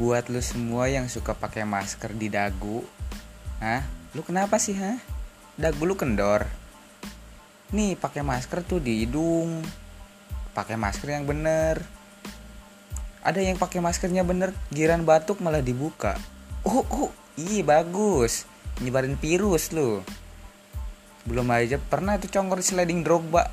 buat lu semua yang suka pakai masker di dagu Hah? Lu kenapa sih, ha? Dagu lu kendor. Nih, pakai masker tuh di hidung. Pakai masker yang bener. Ada yang pakai maskernya bener, giran batuk malah dibuka. Oh, oh, ih bagus. Nyebarin virus lu. Belum aja pernah tuh congor sliding drogba